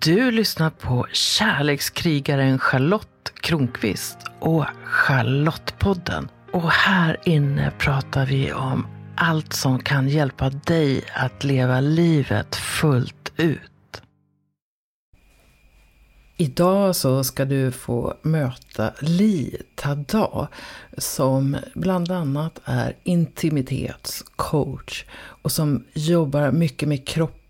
Du lyssnar på kärlekskrigaren Charlotte Kronqvist och Charlottepodden. Och här inne pratar vi om allt som kan hjälpa dig att leva livet fullt ut. Idag så ska du få möta Li Tada som bland annat är intimitetscoach och som jobbar mycket med kroppen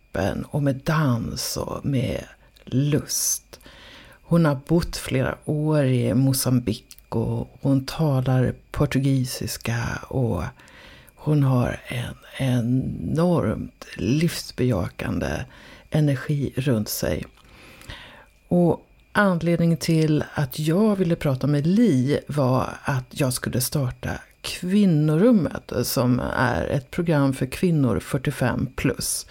och med dans och med lust. Hon har bott flera år i Mosambik och hon talar portugisiska och hon har en enormt livsbejakande energi runt sig. Och anledningen till att jag ville prata med Li var att jag skulle starta Kvinnorummet som är ett program för kvinnor 45 plus.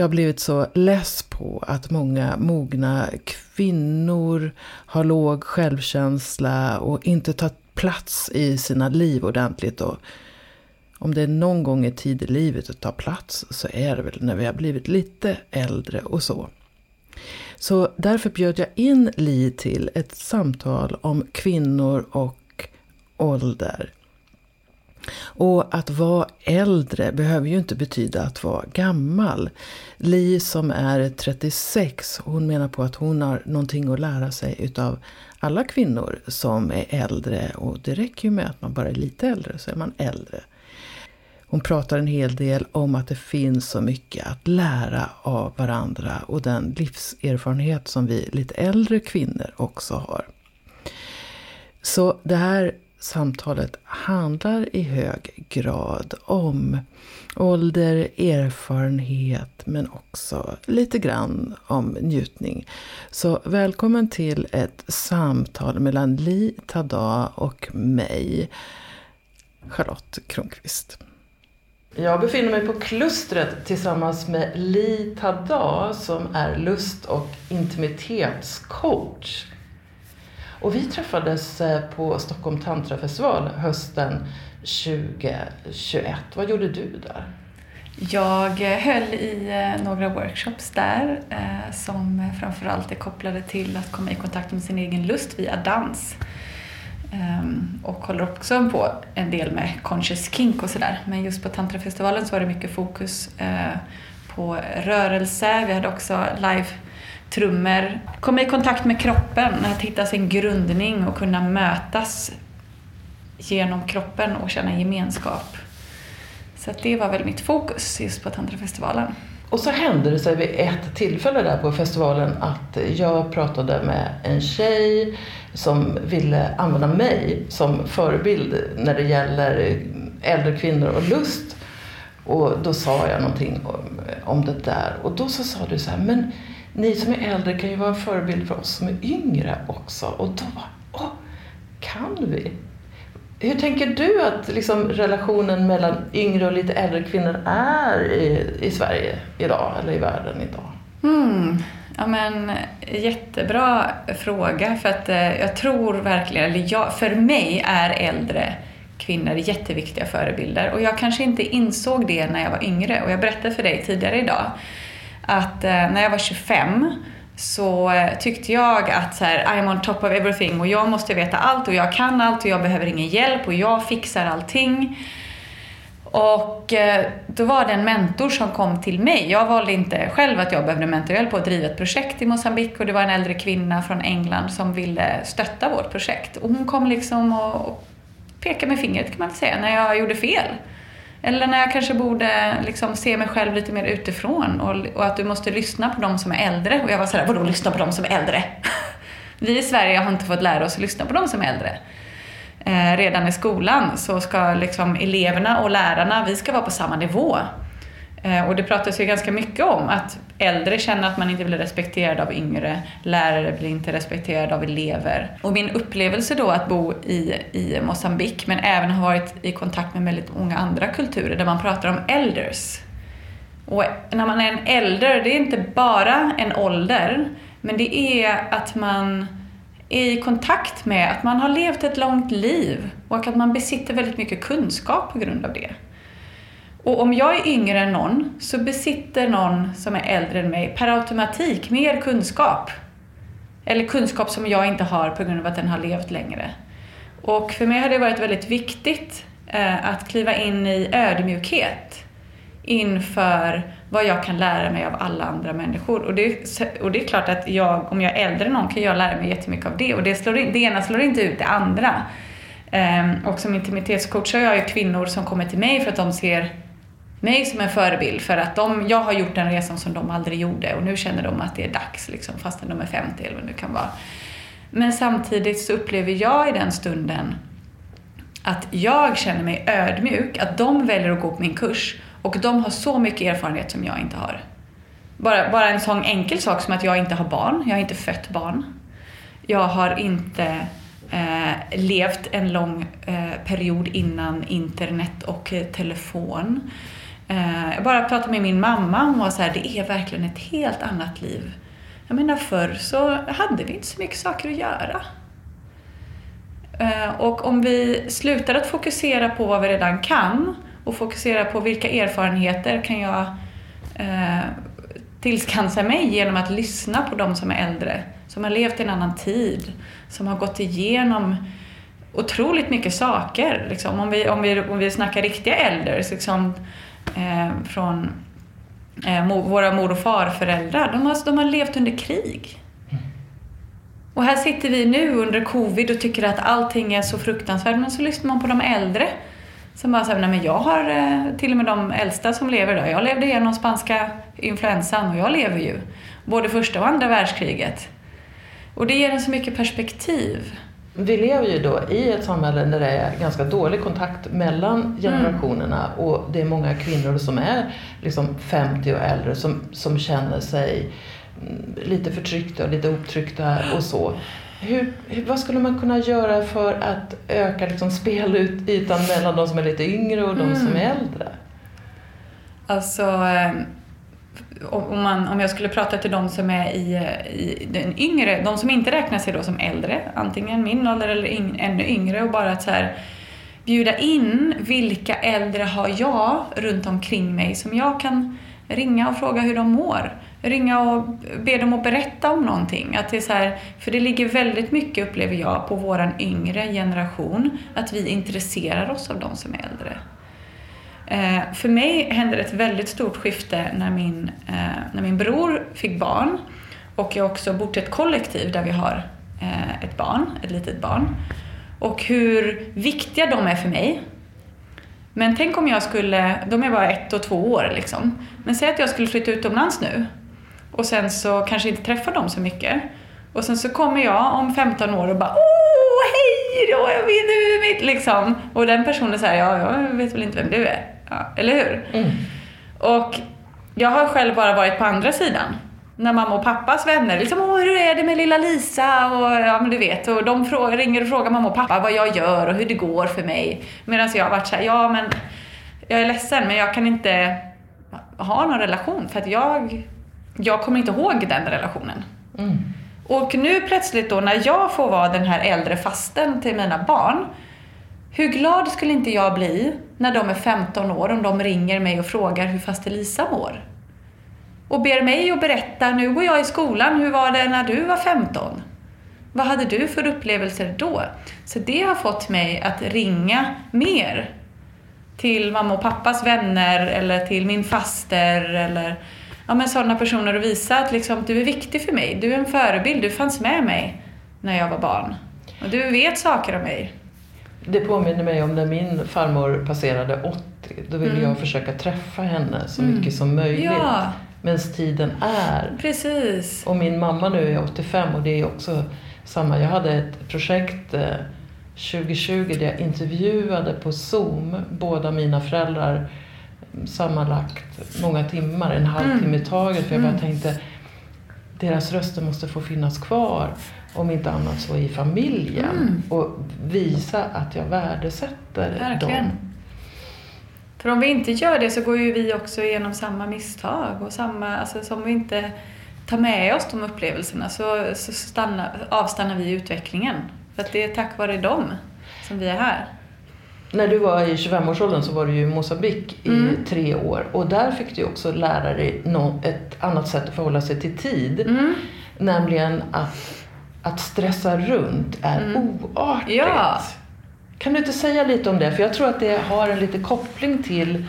Jag har blivit så less på att många mogna kvinnor har låg självkänsla och inte tar plats i sina liv ordentligt. Och om det är någon gång i tid i livet att ta plats så är det väl när vi har blivit lite äldre och så. Så därför bjöd jag in Li till ett samtal om kvinnor och ålder. Och att vara äldre behöver ju inte betyda att vara gammal. Li som är 36, hon menar på att hon har någonting att lära sig utav alla kvinnor som är äldre. Och det räcker ju med att man bara är lite äldre så är man äldre. Hon pratar en hel del om att det finns så mycket att lära av varandra och den livserfarenhet som vi lite äldre kvinnor också har. Så det här samtalet handlar i hög grad om ålder, erfarenhet men också lite grann om njutning. Så välkommen till ett samtal mellan Li Tada och mig, Charlotte Kronqvist. Jag befinner mig på klustret tillsammans med Li Tada som är lust och intimitetscoach. Och vi träffades eh, på Stockholm Tantrafestival hösten 2021. Vad gjorde du där? Jag eh, höll i eh, några workshops där som framförallt är kopplade till att komma i kontakt med sin egen lust via dans. Ehm, och håller också på en del med conscious kink och sådär. Men just på tantrafestivalen så var det mycket fokus på rörelse. Vi hade också live trummor. Komma i kontakt med kroppen, att hitta sin grundning och kunna mötas genom kroppen och känna gemenskap. Så det var väl mitt fokus just på Tantrafestivalen. Och så hände det sig vid ett tillfälle där på festivalen att jag pratade med en tjej som ville använda mig som förebild när det gäller äldre kvinnor och lust. Och då sa jag någonting om, om det där och då så sa du så här, men ni som är äldre kan ju vara en förebild för oss som är yngre också. Och då bara, åh, kan vi? Hur tänker du att liksom, relationen mellan yngre och lite äldre kvinnor är i, i Sverige idag, eller i världen idag? Mm. Ja, men, jättebra fråga, för att eh, jag tror verkligen, eller jag, för mig är äldre kvinnor jätteviktiga förebilder. Och jag kanske inte insåg det när jag var yngre. Och jag berättade för dig tidigare idag att eh, när jag var 25 så eh, tyckte jag att så här, I'm on top of everything och jag måste veta allt och jag kan allt och jag behöver ingen hjälp och jag fixar allting. Och eh, då var det en mentor som kom till mig. Jag valde inte själv att jag behövde mentor. Jag höll på att driva ett projekt i Mosambik och det var en äldre kvinna från England som ville stötta vårt projekt. Och hon kom liksom och pekade med fingret kan man säga, när jag gjorde fel. Eller när jag kanske borde liksom se mig själv lite mer utifrån och, och, att du måste lyssna på de som är äldre. Och jag var sådär, vadå lyssna på de som är äldre? Vi i Sverige har inte fått lära oss att lyssna på de som är äldre. Eh, redan i skolan så ska liksom eleverna och lärarna, vi ska vara på samma nivå. Eh, och det pratas ju ganska mycket om att äldre känner att man inte blir respekterad av yngre, lärare blir inte respekterade av elever. Och min upplevelse då att bo i, i Mosambik, men även ha varit i kontakt med väldigt många andra kulturer där man pratar om elders. Och när man är en äldre, det är inte bara en ålder, men det är att man är i kontakt med att man har levt ett långt liv och att man besitter väldigt mycket kunskap på grund av det. Och om jag är yngre än någon så besitter någon som är äldre än mig per automatik mer kunskap. Eller kunskap som jag inte har på grund av att den har levt längre. Och för mig har det varit väldigt viktigt eh, att kliva in i ödmjukhet inför vad jag kan lära mig av alla andra människor. Och det, och det är klart att jag, om jag är äldre än någon kan jag lära mig jättemycket av det. Och det, slår in, det ena slår inte ut det andra. Ehm, och som intimitetscoach har jag ju kvinnor som kommer till mig för att de ser mig som en förebild. För att de, jag har gjort den resan som de aldrig gjorde och nu känner de att det är dags, liksom, fastän de är 50 eller vad det nu kan vara. Men samtidigt så upplever jag i den stunden att jag känner mig ödmjuk, att de väljer att gå på min kurs och de har så mycket erfarenhet som jag inte har. Bara, bara en sån enkel sak som att jag inte har barn, jag har inte fött barn. Jag har inte eh, levt en lång eh, period innan internet och eh, telefon. Eh, jag bara pratade med min mamma, hon var så här, det är verkligen ett helt annat liv. Jag menar förr så hade vi inte så mycket saker att göra. Eh, och om vi slutar att fokusera på vad vi redan kan och fokusera på vilka erfarenheter kan jag eh, tillskansa mig genom att lyssna på de som är äldre, som har levt i en annan tid, som har gått igenom otroligt mycket saker. Liksom. Om, vi, om, vi, om vi snackar riktiga äldre, liksom, eh, från eh, våra mor och farföräldrar, de har, de har levt under krig. Och här sitter vi nu under covid och tycker att allting är så fruktansvärt, men så lyssnar man på de äldre som bara säger, nej men jag har eh, till och med de äldsta som lever idag. Jag levde igenom spanska influensan och jag lever ju. Både första och andra världskriget. Och det ger en så mycket perspektiv. Vi lever ju då i ett samhälle där det är ganska dålig kontakt mellan generationerna mm. och det är många kvinnor som är liksom 50 och äldre som, som känner sig mm, lite förtryckta och lite upptryckta och så. Hur, vad skulle man kunna göra för att öka liksom spelytan mellan de som är lite yngre och de mm. som är äldre? Alltså, eh, om, man, om jag skulle prata till de som är i, i den yngre, de som inte räknar sig då som äldre, antingen min ålder eller yng, ännu yngre och bara att så här, bjuda in vilka äldre har jag runt omkring mig som jag kan ringa och fråga hur de mår ringa och be dem att berätta om någonting. Att det är så här, för det ligger väldigt mycket, upplever jag, på vår yngre generation, att vi intresserar oss av de som är äldre. Eh, för mig hände det ett väldigt stort skifte när min, eh, när min bror fick barn och jag också bott i ett kollektiv där vi har eh, ett barn, ett litet barn. Och hur viktiga de är för mig. Men tänk om jag skulle, de är bara ett och två år liksom. Men säg att jag skulle flytta utomlands nu och sen så kanske inte träffa dem så mycket. Och sen så kommer jag om 15 år och bara Åh, hej då, jag vet du mitt liksom. Och den personen säger ja, jag vet väl inte vem du är. Ja, eller hur? Mm. Och jag har själv bara varit på andra sidan. När mamma och pappas vänner liksom, åh hur är det med lilla Lisa? Och ja men du vet, och de frågar, ringer och frågar mamma och pappa vad jag gör och hur det går för mig. Medan jag har varit såhär, ja men jag är ledsen men jag kan inte ha någon relation för att jag jag kommer inte ihåg den relationen. Mm. Och nu plötsligt då när jag får vara den här äldre fasten till mina barn, hur glad skulle inte jag bli när de är 15 år om de ringer mig och frågar hur faster Lisa mår? Och ber mig att berätta, nu går jag i skolan, hur var det när du var 15? Vad hade du för upplevelser då? Så det har fått mig att ringa mer till mamma och pappas vänner eller till min faster eller ja, men sådana personer och visa att liksom, du är viktig för mig. Du är en förebild. Du fanns med mig när jag var barn. Och du vet saker om mig. Det påminner mig om när min farmor passerade 80. Då ville mm. jag försöka träffa henne så mm. mycket som möjligt. Ja. Medan tiden är. Precis. Och min mamma nu är 85 och det är också samma. Jag hade ett projekt 2020 eh, där jag intervjuade på Zoom båda mina föräldrar sammanlagt många timmar, en halvtimme i taget. För jag bara mm. tänkte, deras röster måste få finnas kvar. Om inte annat så i familjen. Mm. Och visa att jag värdesätter Verkligen. dem. För om vi inte gör det så går ju vi också igenom samma misstag. Och samma, alltså, som vi inte tar med oss de upplevelserna så, så stannar, avstannar vi i utvecklingen. För att det är tack vare dem som vi är här. när du var i 25-årsåldern så var du ju i Mosambik i Mm. tre år. Och där fick du också lära dig ett annat sätt att förhålla sig till tid. Mm. Nämligen att, att stressa runt är oartigt. Mm. Ja. Kan du inte säga lite om det? För jag tror att det har en liten koppling till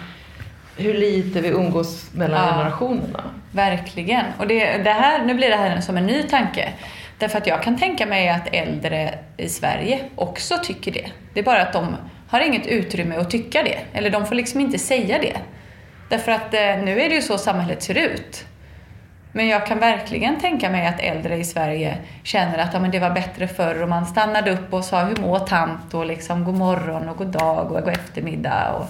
hur lite vi umgås mellan Ja. generationerna. Verkligen. Och det, det här, nu blir det här som en ny tanke. Därför att jag kan tänka mig att äldre i Sverige också tycker det. Det är bara att de har inget utrymme att tycka det. Eller de får liksom inte säga det. Därför att eh, nu är det ju så samhället ser ut. Men jag kan verkligen tänka mig att äldre i Sverige känner att ja, men det var bättre förr och man stannade upp och sa hur mår tant och liksom god morgon och god dag och god eftermiddag. Och,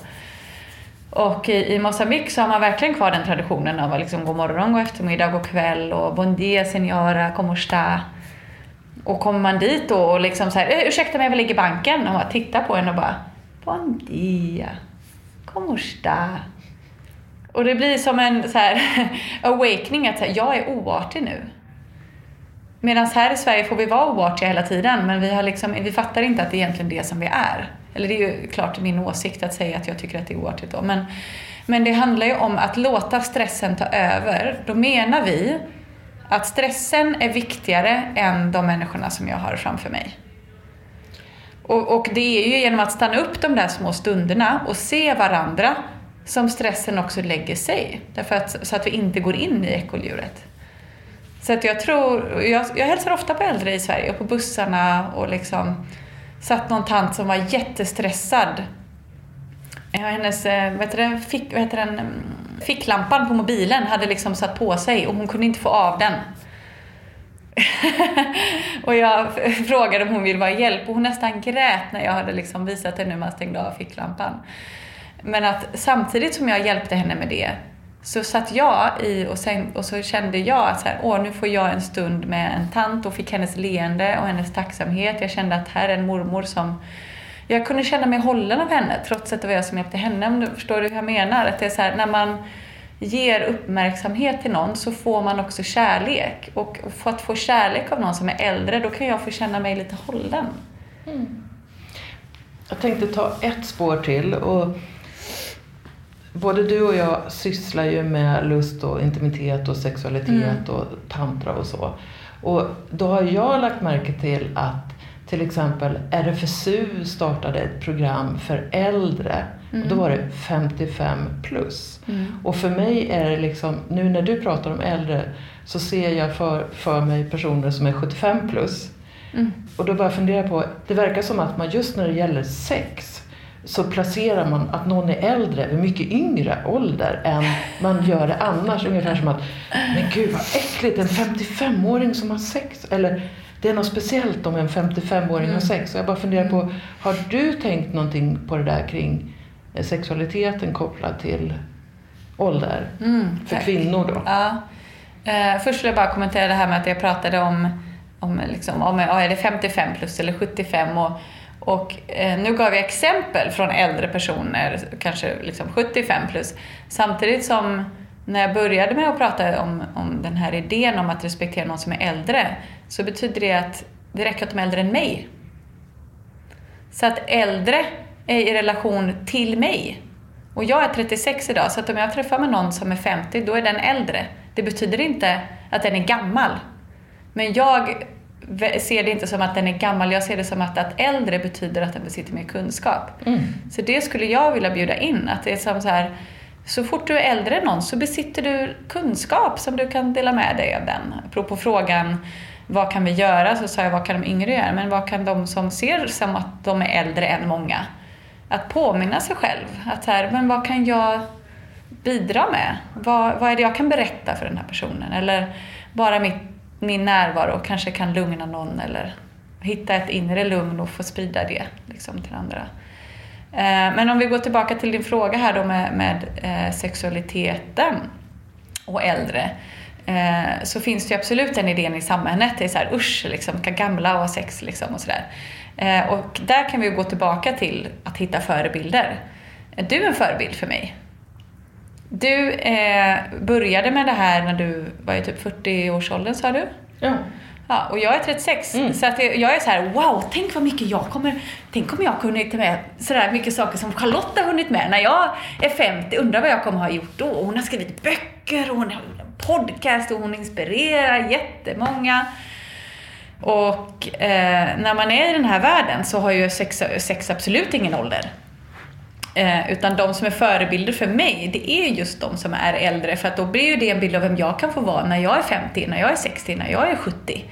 och i, i Mosambik så har man verkligen kvar den traditionen av liksom god morgon, god eftermiddag, god kväll och bon dia senora, como está? Och kommer man dit då och liksom så här, eh, ursäkta mig jag vill ligga i banken och bara tittar på en och bara bon dia, como está? Och det blir som en så här awakening att här, jag är oartig nu. Medan här i Sverige får vi vara oartiga hela tiden men vi, har liksom, vi fattar inte att det är egentligen det som vi är. Eller det är ju klart min åsikt att säga att jag tycker att det är oartigt då. Men, men det handlar ju om att låta stressen ta över. Då menar vi att stressen är viktigare än de människorna som jag har framför mig. Och, och det är ju genom att stanna upp de där små stunderna och se varandra som stressen också lägger sig. Därför att, så att vi inte går in i ekoljuret. Så att jag tror, jag, jag hälsar ofta på äldre i Sverige och på bussarna och liksom satt någon tant som var jättestressad. Ja, hennes, eh, vad heter det, fick, vad heter den, ficklampan på mobilen hade liksom satt på sig och hon kunde inte få av den. och jag frågade om hon ville ha hjälp och hon nästan grät när jag hade liksom visat henne hur man stängde av ficklampan. Men att samtidigt som jag hjälpte henne med det så satt jag i och, sen, och så kände jag att så här, åh, nu får jag en stund med en tant och fick hennes leende och hennes tacksamhet. Jag kände att här är en mormor som jag kunde känna mig hållen av henne trots att det var jag som hjälpte henne. Om du förstår du hur jag menar? Att det är så här, när man ger uppmärksamhet till någon så får man också kärlek. Och för att få kärlek av någon som är äldre, då kan jag få känna mig lite hållen. Jag tänkte ta ett spår till. Och både du och jag sysslar ju med lust och intimitet och sexualitet och tantra och så. Och då har jag lagt märke till att till exempel RFSU startade ett program för äldre. Och då var det 55 plus. Och för mig är det liksom, nu när du pratar om äldre så ser jag för, för mig personer som är 75 plus. Och då bara fundera på, det verkar som att man just när det gäller sex så placerar man att någon är äldre vid mycket yngre ålder än man gör det annars. Ungefär som att, men gud vad äckligt, en 55-åring som har sex. Eller det är något speciellt om en 55-åring har sex. Så jag bara funderar på, har du tänkt någonting på det där kring eh, sexualiteten kopplad till ålder? Mm, För kvinnor då? Ja. Eh, först vill jag bara kommentera det här med att jag pratade om, om, liksom, om är det 55 plus eller 75 och, och eh, nu gav jag exempel från äldre personer, kanske liksom 75 plus. Samtidigt som när jag började med att prata om, om den här idén om att respektera någon som är äldre så betyder det att det räcker att de är äldre än mig. Så att äldre är i relation till mig. Och jag är 36 idag, så att om jag träffar med någon som är 50, då är den äldre. Det betyder inte att den är gammal. Men jag ser det inte som att den är gammal, jag ser det som att, att äldre betyder att den besitter mer kunskap. Så det skulle jag vilja bjuda in, att det är som så här, så fort du är äldre än någon så besitter du kunskap som du kan dela med dig av den. Apropå frågan vad kan vi göra så sa jag vad kan de yngre göra, men vad kan de som ser som att de är äldre än många? Att påminna sig själv, att här, men vad kan jag bidra med? Vad, vad är det jag kan berätta för den här personen? Eller bara mitt, min närvaro kanske kan lugna någon eller hitta ett inre lugn och få sprida det liksom, till andra. Eh, Men om vi går tillbaka till din fråga här då med, med eh, sexualiteten och äldre. Eh, så finns det ju absolut den idén i samhället. Det är så här, usch, liksom, vilka gamla och ha sex liksom och sådär. Eh, och där kan vi gå tillbaka till att hitta förebilder. Är du en förebild för mig? Du eh, började med det här när du var i typ 40-årsåldern sa du? Ja. Ja, och jag är 36. Mm. Så att jag är så här: wow, tänk vad mycket jag kommer, tänk om jag har hunnit med sådär mycket saker som Charlotte har hunnit med. När jag är 50, undrar vad jag kommer ha gjort då? Och Hon har skrivit böcker, och hon har podcast och hon inspirerar jättemånga. Och eh, när man är i den här världen så har ju sex, sex absolut ingen ålder. Eh, utan de som är förebilder för mig, det är just de som är äldre. För att då blir ju det en bild av vem jag kan få vara när jag är 50, när jag är 60, när jag är 70.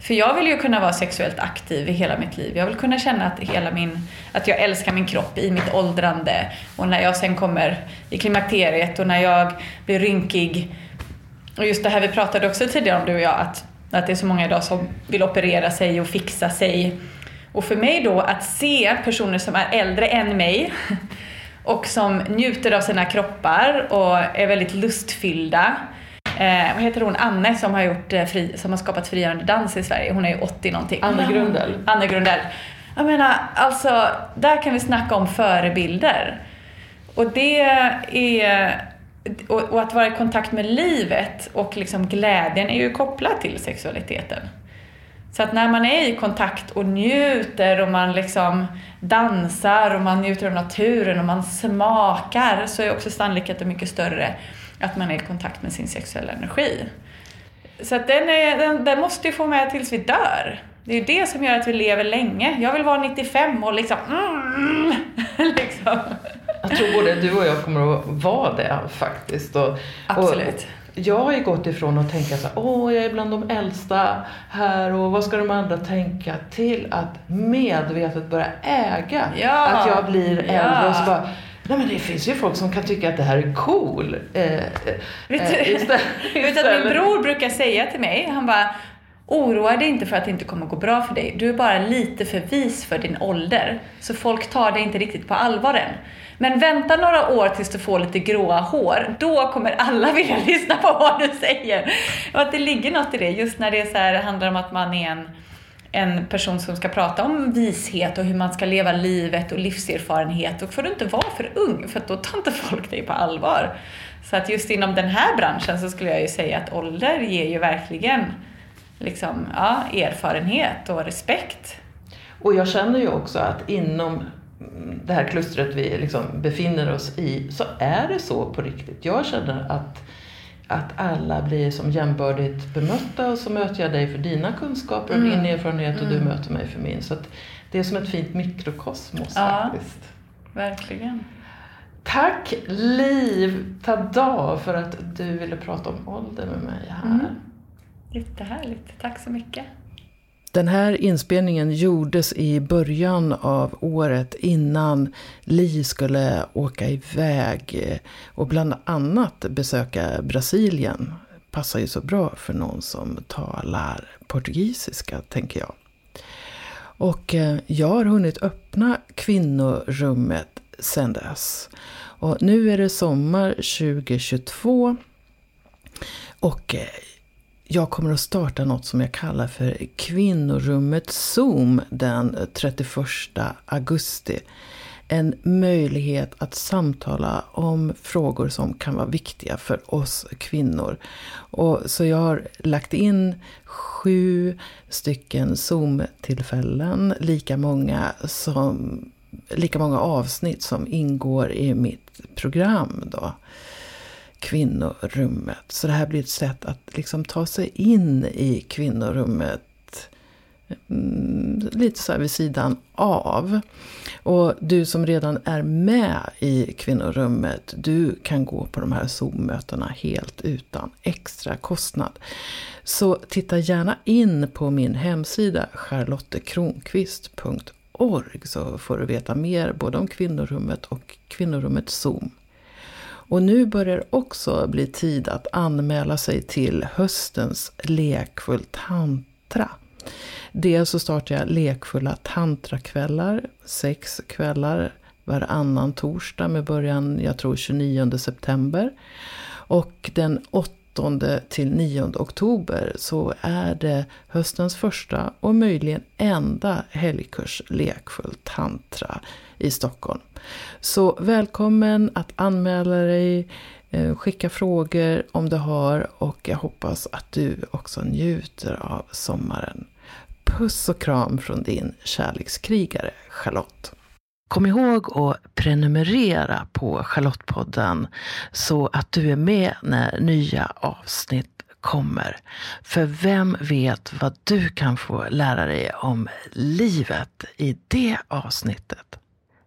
För jag vill ju kunna vara sexuellt aktiv i hela mitt liv. Jag vill kunna känna att, hela min, att jag älskar min kropp i mitt åldrande. Och när jag sen kommer i klimakteriet och när jag blir rynkig. Och just det här vi pratade också tidigare om du och jag, att, att det är så många idag som vill operera sig och fixa sig. Och för mig då att se personer som är äldre än mig och som njuter av sina kroppar och är väldigt lustfyllda. Eh, vad heter hon? Anne som har, gjort, eh, fri, som har skapat frigörande dans i Sverige. Hon är ju 80 någonting. Anne Grundel. Anne Grundel. Jag menar, alltså, där kan vi snacka om förebilder. Och det är... Och, och att vara i kontakt med livet och liksom glädjen är ju kopplat till sexualiteten. Så att när man är i kontakt och njuter och man liksom dansar och man njuter av naturen och man smakar så är också sannolikheten mycket större att man är i kontakt med sin sexuella energi. Så att den, är, den, den måste ju få med tills vi dör. Det är ju det som gör att vi lever länge. Jag vill vara 95 och liksom... Mm, liksom. Jag tror både du och jag kommer att vara det faktiskt. Och, Absolut. Och jag har ju gått ifrån att tänka så här, åh jag är bland de äldsta här och vad ska de andra tänka? Till att medvetet börja äga Ja. att jag blir äldre Ja. och så bara Nej men det finns ju folk som kan tycka att det här är cool. Eh, eh, Vet du- eh, istället- Vet du att min istället- bror brukar säga till mig, han bara Oroa dig inte för att det inte kommer gå bra för dig. Du är bara lite för vis för din ålder. Så folk tar dig inte riktigt på allvar än. Men vänta några år tills du får lite gråa hår. Då kommer alla vilja lyssna på vad du säger. Och att det ligger något i det. Just när det så här, handlar om att man är en, en person som ska prata om vishet och hur man ska leva livet och livserfarenhet. Då får du inte vara för ung, för att då tar inte folk dig på allvar. Så att just inom den här branschen så skulle jag ju säga att ålder ger ju verkligen liksom, ja, erfarenhet och respekt. Och jag känner ju också att inom det här klustret vi liksom befinner oss i så är det så på riktigt. Jag känner att, att alla blir som jämbördigt bemötta och så möter jag dig för dina kunskaper och Mm. din erfarenhet och du Mm. möter mig för min. Så det är som ett fint mikrokosmos Ja. faktiskt. Verkligen. Tack Liv Tada för att du ville prata om ålder med mig här. Mm. Jättehärligt. Tack så mycket. Den här inspelningen gjordes i början av året innan Li skulle åka iväg och bland annat besöka Brasilien. Passar ju så bra för någon som talar portugisiska, tänker jag. Och eh, jag har hunnit öppna kvinnorummet sedan dess. Och nu är det sommar 2022. Och eh, jag kommer att starta något som jag kallar för Kvinnorummet Zoom den 31 augusti. En möjlighet att samtala om frågor som kan vara viktiga för oss kvinnor. Och så jag har lagt in sju stycken Zoom-tillfällen, lika många, som, lika många avsnitt som ingår i mitt program. Då kvinnorummet. Så det här blir ett sätt att liksom ta sig in i kvinnorummet mm, lite så här vid sidan av. Och du som redan är med i kvinnorummet, du kan gå på de här Zoom-mötena helt utan extra kostnad. Så titta gärna in på min hemsida charlottekronqvist.org så får du veta mer både om kvinnorummet och kvinnorummet Zoom. Och nu börjar det också bli tid att anmäla sig till höstens Lekfull tantra. Dels så startar jag lekfulla tantrakvällar, sex kvällar varannan torsdag med början, jag tror 29 september. Och den 8 till 9 oktober så är det höstens första och möjligen enda helgkurs Lekfull tantra i Stockholm. Så välkommen att anmäla dig eh, skicka frågor om du har och jag hoppas att du också njuter av sommaren. Puss och kram från din kärlekskrigare Charlotte. Kom ihåg att prenumerera på Charlottepodden så att du är med när nya avsnitt kommer. För vem vet vad du kan få lära dig om livet i det avsnittet.